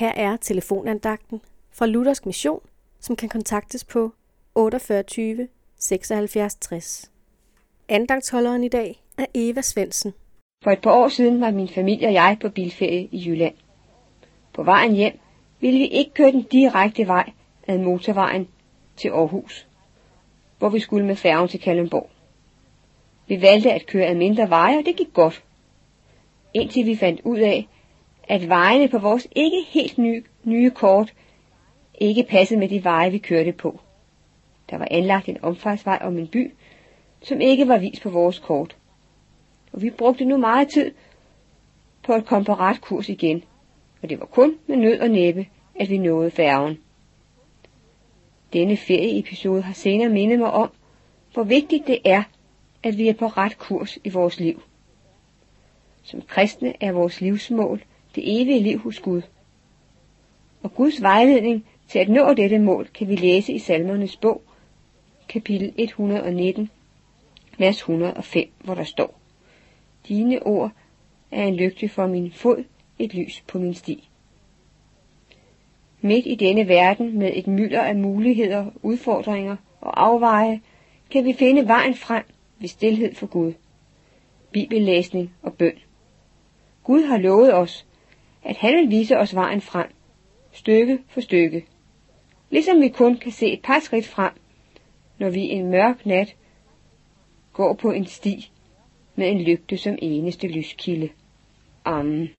Her er telefonandagten fra Luthersk Mission, som kan kontaktes på 48 76 60. Andagtsholderen i dag er Eva Svensen. For et par år siden var min familie og jeg på bilferie i Jylland. På vejen hjem ville vi ikke køre den direkte vej ad motorvejen til Aarhus, hvor vi skulle med færgen til Kalundborg. Vi valgte at køre ad mindre veje, og det gik godt. Indtil vi fandt ud af, at vejene på vores ikke helt nye, nye kort ikke passede med de veje, vi kørte på. Der var anlagt en omfartsvej om en by, som ikke var vist på vores kort. Og vi brugte nu meget tid på at komme på ret kurs igen, og det var kun med nød og næppe, at vi nåede færgen. Denne ferieepisode har senere mindet mig om, hvor vigtigt det er, at vi er på ret kurs i vores liv. Som kristne er vores livsmål det evige liv hos Gud. Og Guds vejledning til at nå dette mål kan vi læse i Salmernes bog, kapitel 119, vers 105, hvor der står, Dine ord er en lygte for min fod, et lys på min sti. Midt i denne verden med et mylder af muligheder, udfordringer og afveje, kan vi finde vejen frem ved stillhed for Gud, bibellæsning og bøn. Gud har lovet os, at han vil vise os vejen frem, stykke for stykke, ligesom vi kun kan se et par skridt frem, når vi en mørk nat går på en sti med en lygte som eneste lyskilde. Amen.